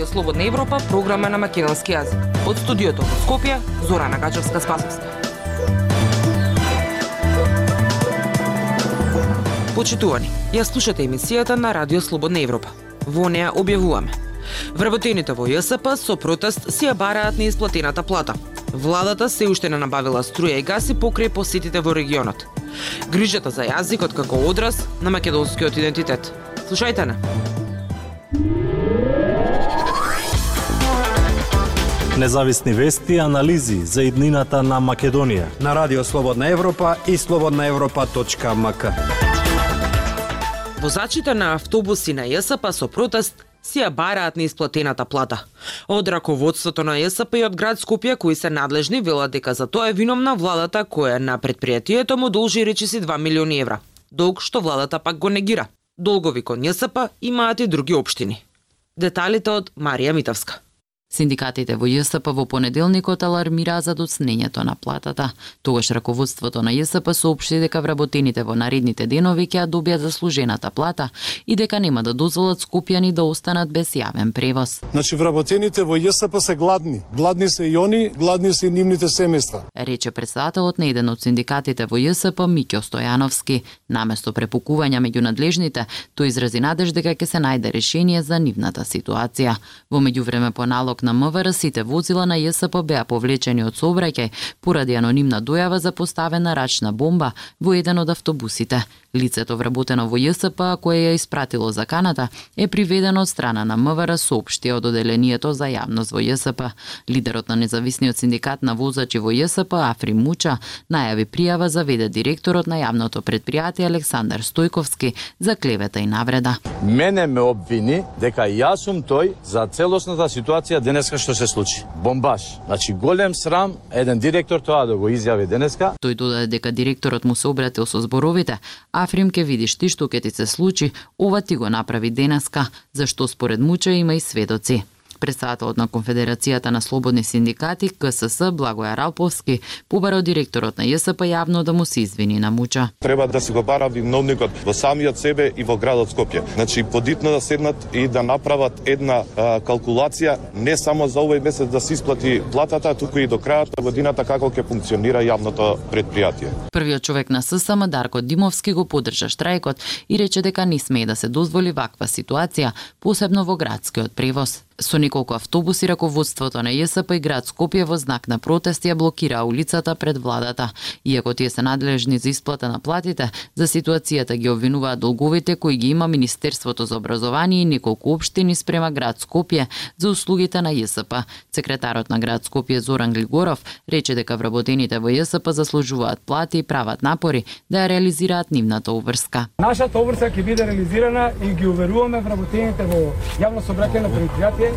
Радио Слободна Европа, програма на македонски јазик. Од студиото во Скопје, Зорана Гачевска-Спасовска. Почитувани, ја слушате емисијата на Радио Слободна Европа. Во неа објавуваме. Вработените во ЈСП со протест си ја бараат неисплатената плата. Владата се уште не набавила струја и гаси покрај посетите во регионот. Грижата за јазикот како одраз на македонскиот идентитет. Слушајте на. Независни вести и анализи за иднината на Македонија. На Радио Слободна Европа и слободнаевропа.мк. Возачите на автобуси на ЈСП со протест си ја бараат неисплатената плата. Од раководството на ЈСП и од град Скопје кои се надлежни велат дека за тоа е виновна владата која на предпријатието му должи речиси 2 милиони евра. Долг што владата пак го негира. Долгови кон ЈСП имаат и други општини. Деталите од Марија Митовска. Синдикатите во ЈСП во понеделникот алармираа за доцнењето на платата. Тогаш раководството на ЈСП соопшти дека вработените во наредните денови ќе ја добијат заслужената плата и дека нема да дозволат скопјани да останат без јавен превоз. Значи вработените во ЈСП се гладни. Гладни се и они, гладни се и нивните семејства. Рече председателот на еден од синдикатите во ЈСП Миќо Стојановски. Наместо препукувања меѓу надлежните, тој изрази надеж дека ќе се најде решение за нивната ситуација. Во меѓувреме по налог на МВР сите возила на ЈСП беа повлечени од сообраќај поради анонимна дојава за поставена рачна бомба во еден од автобусите. Лицето вработено во ЈСП, кое ја испратило заканата, е приведено од страна на МВР соопштија од оделението за јавност во ЈСП. Лидерот на независниот синдикат на возачи во ЈСП, Афри Муча, најави пријава за веде директорот на јавното предпријатие Александар Стојковски за клевета и навреда. Мене ме обвини дека јас сум тој за целосната ситуација денеска што се случи. Бомбаш. Значи голем срам еден директор тоа да го изјави денеска. Тој додаде дека директорот му се обратил со зборовите Африм ке видиш ти што ке ти се случи, ова ти го направи денеска, зашто според муче има и сведоци. Председателот на Конфедерацијата на слободни синдикати КСС Благоја Ралповски побара директорот на ЈСП јавно да му се извини на Муча. Треба да си го бара виновникот во самиот себе и во градот Скопје. Значи подитно да седнат и да направат една а, калкулација не само за овој месец да се исплати платата, туку и до крајот на годината како ќе функционира јавното предпријатие. Првиот човек на ССМ Дарко Димовски го поддржа штрајкот и рече дека не смее да се дозволи ваква ситуација, посебно во градскиот превоз. Со неколку автобуси раководството на ЈСП и град Скопје во знак на протест ја блокираа улицата пред владата. Иако тие се надлежни за исплата на платите, за ситуацијата ги обвинуваат долговите кои ги има Министерството за образование и неколку општини спрема град Скопје за услугите на ЈСП. Секретарот на град Скопје Зоран Глигоров рече дека вработените во ЈСП заслужуваат плати и прават напори да ја реализираат нивната обврска. Нашата обврска ќе биде реализирана и ги уверуваме вработените во јавно собраќање на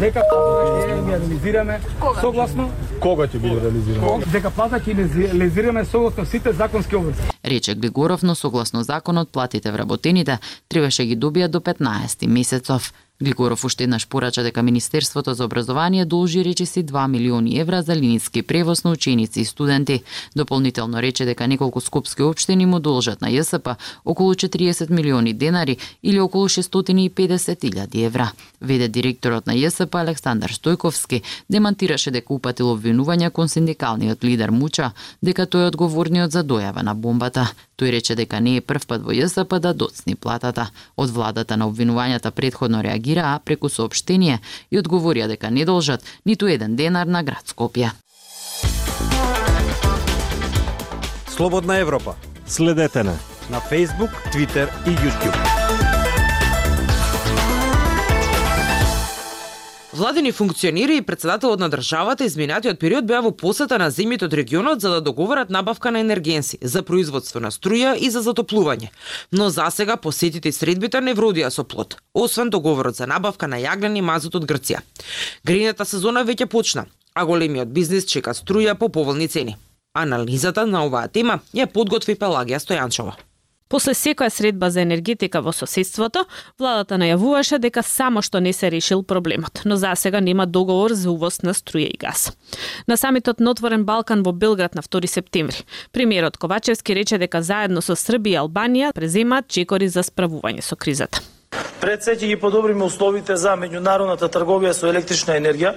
дека плата ќе ја реализираме согласно Кога ќе биде реализирано? дека плата ќе ја реализираме согласно сите законски обврски. Рече Глигоров, но согласно законот платите вработените требаше ги добијат до 15 месецов. Глигоров уште еднаш порача дека Министерството за образование должи речиси 2 милиони евра за линиски превоз на ученици и студенти. Дополнително рече дека неколку скопски општини му должат на ЈСП околу 40 милиони денари или околу 650.000 евра. Веде директорот на ЈСП Александар Стојковски демантираше дека упатил обвинувања кон синдикалниот лидер Муча дека тој е одговорниот за дојава на бомбата. Тој рече дека не е прв пат во ЈСП да доцни платата. Од владата на обвинувањата предходно реагираа преку соопштение и одговорија дека не должат ниту еден денар на град Скопје. Слободна Европа Следете на на Facebook, Twitter и YouTube. Владини функционери и председателот на државата изминатиот период беа во посета на земјите од регионот за да договорат набавка на енергенси за производство на струја и за затоплување. Но за сега посетите и средбите не вродија со плод, освен договорот за набавка на јаглен и мазут од Грција. Грејната сезона веќе почна, а големиот бизнис чека струја по поволни цени. Анализата на оваа тема ја подготви Пелагија Стојанчова. После секоја средба за енергетика во соседството, владата најавуваше дека само што не се решил проблемот, но за сега нема договор за увоз на струја и газ. На самитот на Отворен Балкан во Белград на 2 септември, премиерот Ковачевски рече дека заедно со Србија и Албанија преземаат чекори за справување со кризата. Пред се ќе ги подобриме условите за меѓународната трговија со електрична енергија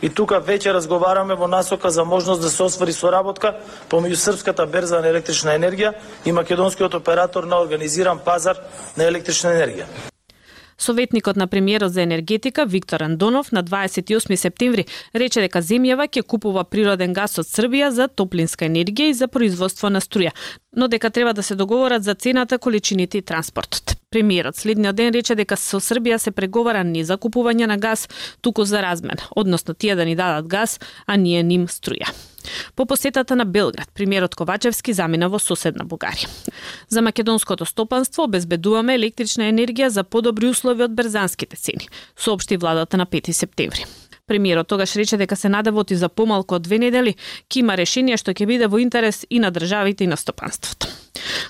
и тука веќе разговараме во насока за можност да се освари соработка помеѓу Српската берза на електрична енергија и македонскиот оператор на организиран пазар на електрична енергија. Советникот на премиерот за енергетика Виктор Андонов на 28 септември рече дека земјава ќе купува природен газ од Србија за топлинска енергија и за производство на струја, но дека треба да се договорат за цената, количините и транспортот. Премиерот следниот ден рече дека со Србија се преговара не за купување на газ, туку за размен, односно тие да ни дадат газ, а ние ним струја. По посетата на Белград, премиерот Ковачевски замина во соседна Бугарија. За македонското стопанство обезбедуваме електрична енергија за подобри услови од берзанските цени, соопшти владата на 5 септември. Премиерот тогаш рече дека се надевот и за помалку од две недели ќе има решение што ќе биде во интерес и на државите и на стопанството.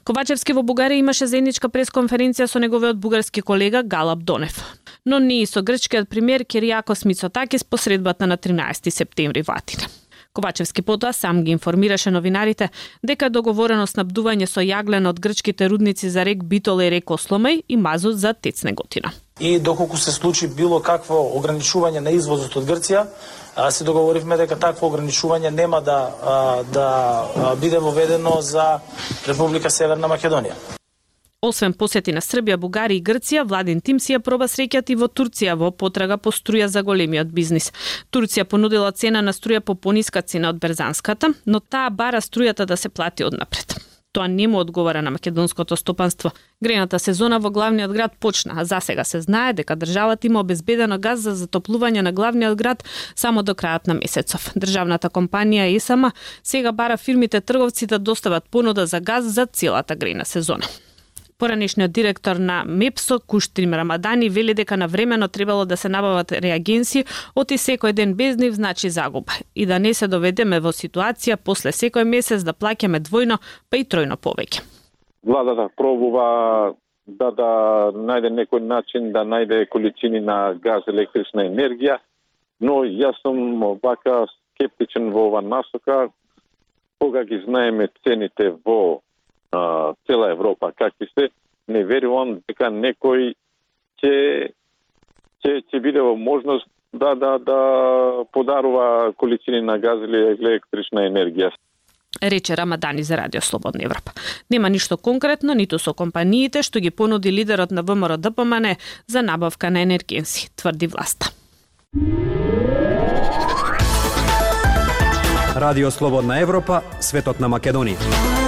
Ковачевски во Бугарија имаше заедничка пресконференција со неговиот бугарски колега Галаб Донев. Но не и со грчкиот премиер Кириакос Мицотакис посредбата на 13 септември во Атина. Ковачевски потоа сам ги информираше новинарите дека договорено снабдување со јаглен од грчките рудници за рек Битола и рек Осломеј и мазот за Тецнеготина. И доколку се случи било какво ограничување на извозот од Грција, се договоривме дека такво ограничување нема да да биде воведено за Република Северна Македонија. Освен посети на Србија, Бугарија и Грција, владин тим си ја проба среќат и во Турција во потрага по струја за големиот бизнис. Турција понудила цена на струја по пониска цена од берзанската, но таа бара струјата да се плати однапред. Тоа не му одговара на македонското стопанство. Грената сезона во главниот град почна, а засега се знае дека државата има обезбедено газ за затоплување на главниот град само до крајот на месецов. Државната компанија ЕСАМА сега бара фирмите трговци да достават понуда за газ за целата грена сезона. Поранишниот директор на МЕПСО, Куштрим Рамадани, вели дека на времено требало да се набават реагенси, оти секој ден без нив значи загуба и да не се доведеме во ситуација после секој месец да плаќаме двојно, па и тројно повеќе. Владата пробува да да најде некој начин да најде количини на газ електрична енергија, но јас сум вака скептичен во ова насока кога ги знаеме цените во а, цела Европа какви се, не верувам дека некој ќе ќе ќе биде во можност да да да подарува количини на газ или електрична енергија рече Рамадани за Радио Слободна Европа. Нема ништо конкретно ниту со компаниите што ги понуди лидерот на ВМРО ДПМН за набавка на енергенси, тврди власта. Радио Слободна Европа, светот на Македонија.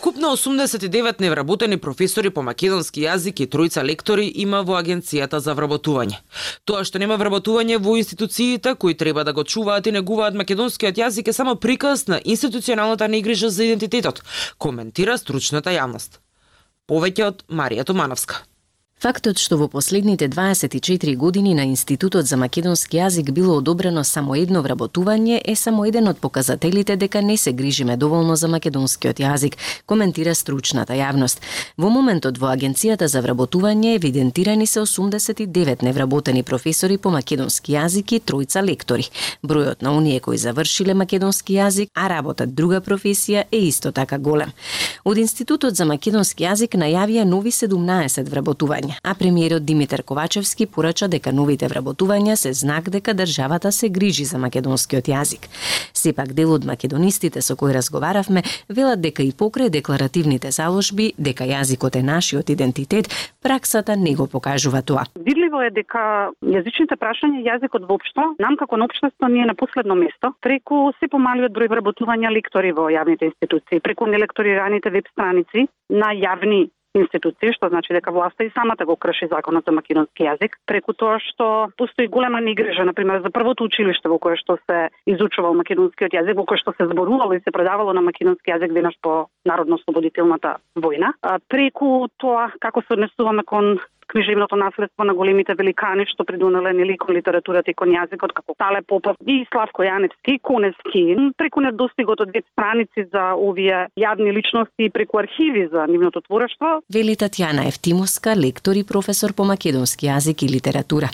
Вкупно 89 невработени професори по македонски јазик и тројца лектори има во Агенцијата за вработување. Тоа што нема вработување во институциите кои треба да го чуваат и негуваат македонскиот јазик е само приказ на институционалната негрижа за идентитетот, коментира стручната јавност. Повеќе од Марија Томановска. Фактот што во последните 24 години на Институтот за македонски јазик било одобрено само едно вработување е само еден од показателите дека не се грижиме доволно за македонскиот јазик, коментира стручната јавност. Во моментот во Агенцијата за вработување евидентирани се 89 невработени професори по македонски јазик и тројца лектори. Бројот на оние кои завршиле македонски јазик, а работат друга професија е исто така голем. Од Институтот за македонски јазик најавија нови 17 вработувања а премиерот Димитар Ковачевски порача дека новите вработувања се знак дека државата се грижи за македонскиот јазик. Сепак дел од македонистите со кои разговаравме велат дека и покрај декларативните заложби дека јазикот е нашиот идентитет, праксата не го покажува тоа. Видливо е дека јазичните прашања јазикот воопшто нам како на општество ние на последно место преку се помалиот број вработувања лектори во јавните институции, преку нелекторираните веб страници на јавни институции, што значи дека власта и самата го крши законот за македонски јазик, преку тоа што постои голема негрижа, на пример, за првото училиште во кое што се изучувал македонскиот јазик, во кое што се зборувало и се предавало на македонски јазик веднаш по народно-слободителната војна, преку тоа како се однесуваме кон книжевното наследство на големите великани што придонеле нели кон литературата и кон јазикот како Тале Попов и Славко Јаневски, Куневски, преку недостигот од веб страници за овие јавни личности и преку архиви за нивното творештво. Вели Татјана Ефтимовска, лектор и професор по македонски јазик и литература.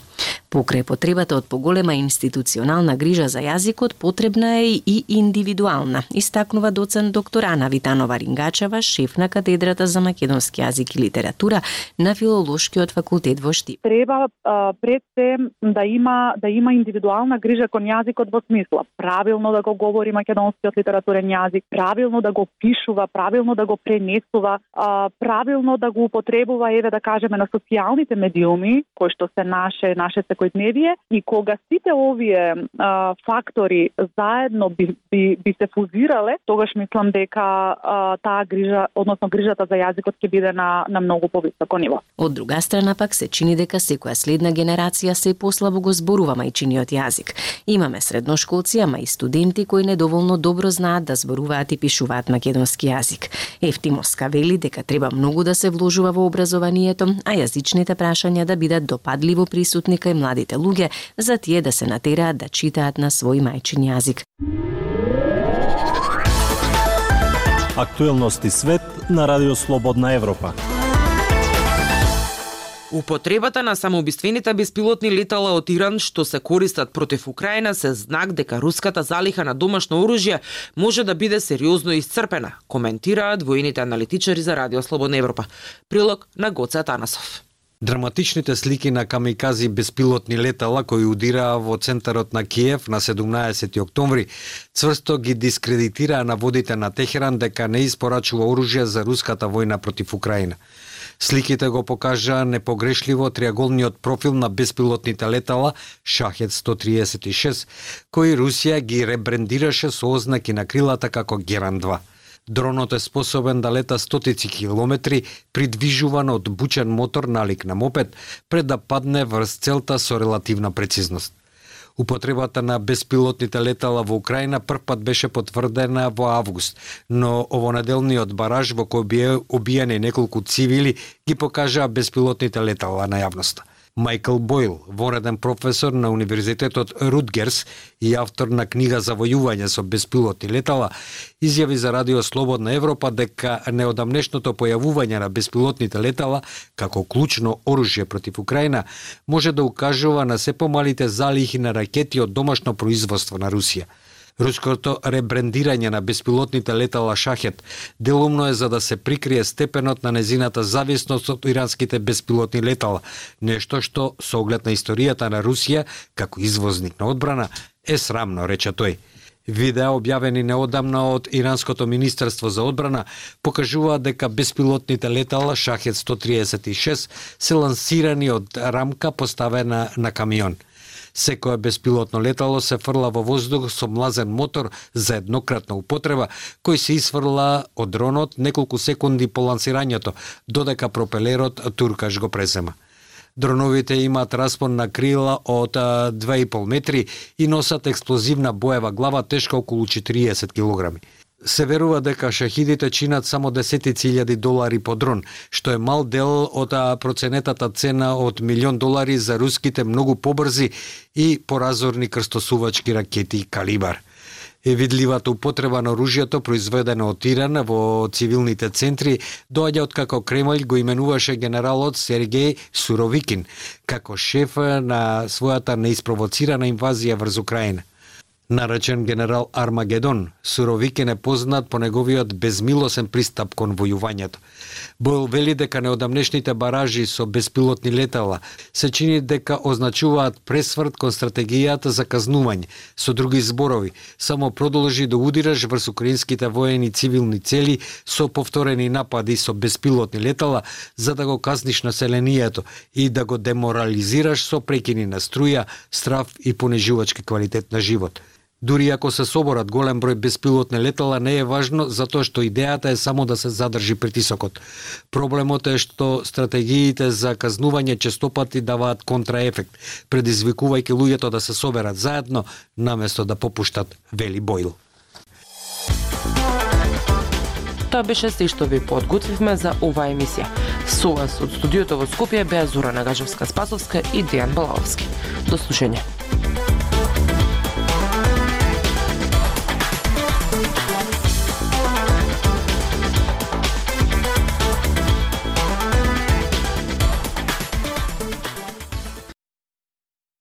Покрај потребата од поголема институционална грижа за јазикот, потребна е и индивидуална, истакнува доцент доктор Ана Витанова Рингачева, шеф на катедрата за македонски јазик и литература на Филолошкиот факултет во Штип. Треба а, пред се да има да има индивидуална грижа кон јазикот во смисла правилно да го говори македонскиот литературен јазик, правилно да го пишува, правилно да го пренесува, а, правилно да го употребува еве да кажеме на социјалните медиуми кои што се наше наше секојдневие и кога сите овие а, фактори заедно би, би, би се фузирале, тогаш мислам дека а, таа грижа, односно грижата за јазикот ќе биде на на многу повисоко ниво. Од друга страна пак се чини дека секоја следна генерација се послабо го зборува мајчиниот јазик. Имаме средношколци, ама и студенти кои недоволно добро знаат да зборуваат и пишуваат македонски јазик. Ефтимовска вели дека треба многу да се вложува во образованието, а јазичните прашања да бидат допадливо присутни кај младите луѓе, за тие да се натераат да читаат на свој мајчин јазик. Актуелности свет на Радио Слободна Европа. Употребата на самоубиствените беспилотни летала од Иран што се користат против Украина се знак дека руската залиха на домашно оружје може да биде сериозно исцрпена, коментираат воените аналитичари за Радио Слободна Европа. Прилог на Гоце Танасов. Драматичните слики на камикази беспилотни летала кои удираа во центарот на Киев на 17 октомври цврсто ги дискредитираа на водите на Техеран дека не испорачува оружје за руската војна против Украина. Сликите го покажаа непогрешливо триаголниот профил на беспилотните летала Шахет 136, кои Русија ги ребрендираше со ознаки на крилата како Геран 2. Дронот е способен да лета стотици километри, придвижуван од бучен мотор налик на мопед, пред да падне врз целта со релативна прецизност. Употребата на беспилотните летала во Украина првпат беше потврдена во август, но овонеделниот бараж во кој бие обијани неколку цивили ги покажаа беспилотните летала на јавноста. Майкл Бойл, вореден професор на Универзитетот Рутгерс и автор на книга за војување со беспилотни летала, изјави за Радио Слободна Европа дека неодамнешното појавување на беспилотните летала како клучно оружје против Украина може да укажува на се помалите залихи на ракети од домашно производство на Русија. Руското ребрендирање на беспилотните летала Шахет делумно е за да се прикрие степенот на незината зависност од иранските беспилотни летала, нешто што со оглед на историјата на Русија како извозник на одбрана е срамно, рече тој. Видеа објавени неодамна од Иранското министерство за одбрана покажуваат дека беспилотните летала Шахет 136 се лансирани од рамка поставена на камион. Секоја беспилотно летало се фрла во воздух со млазен мотор за еднократна употреба, кој се изфрла од дронот неколку секунди по лансирањето, додека пропелерот туркаш го презема. Дроновите имаат распон на крила од 2,5 метри и носат експлозивна боева глава тешка околу 40 килограми. Се верува дека шахидите чинат само десетици илјади долари по дрон, што е мал дел од проценетата цена од милион долари за руските многу побрзи и поразорни крстосувачки ракети Калибар. Е видливата употреба на оружјето произведено од Иран во цивилните центри доаѓа од како Кремљ го именуваше генералот Сергеј Суровикин како шеф на својата неиспровоцирана инвазија врз Украина наречен генерал Армагедон, Суровикен е познат по неговиот безмилосен пристап кон војувањето. Бојл вели дека неодамнешните баражи со беспилотни летала се чини дека означуваат пресврт кон стратегијата за казнување. Со други зборови, само продолжи да удираш врз украинските воени цивилни цели со повторени напади со беспилотни летала за да го казниш населението и да го деморализираш со прекини на струја, страв и понижувачки квалитет на живот. Дури ако се соборат голем број беспилотни летала, не е важно затоа што идејата е само да се задржи притисокот. Проблемот е што стратегиите за казнување честопати даваат контраефект, предизвикувајќи луѓето да се соберат заедно, наместо да попуштат, вели Бойл. Тоа беше се што ви подготвивме за оваа емисија. Со вас од студиото во Скопје беа Зора Нагажевска Спасовска и Дејан Балаовски. До слушање.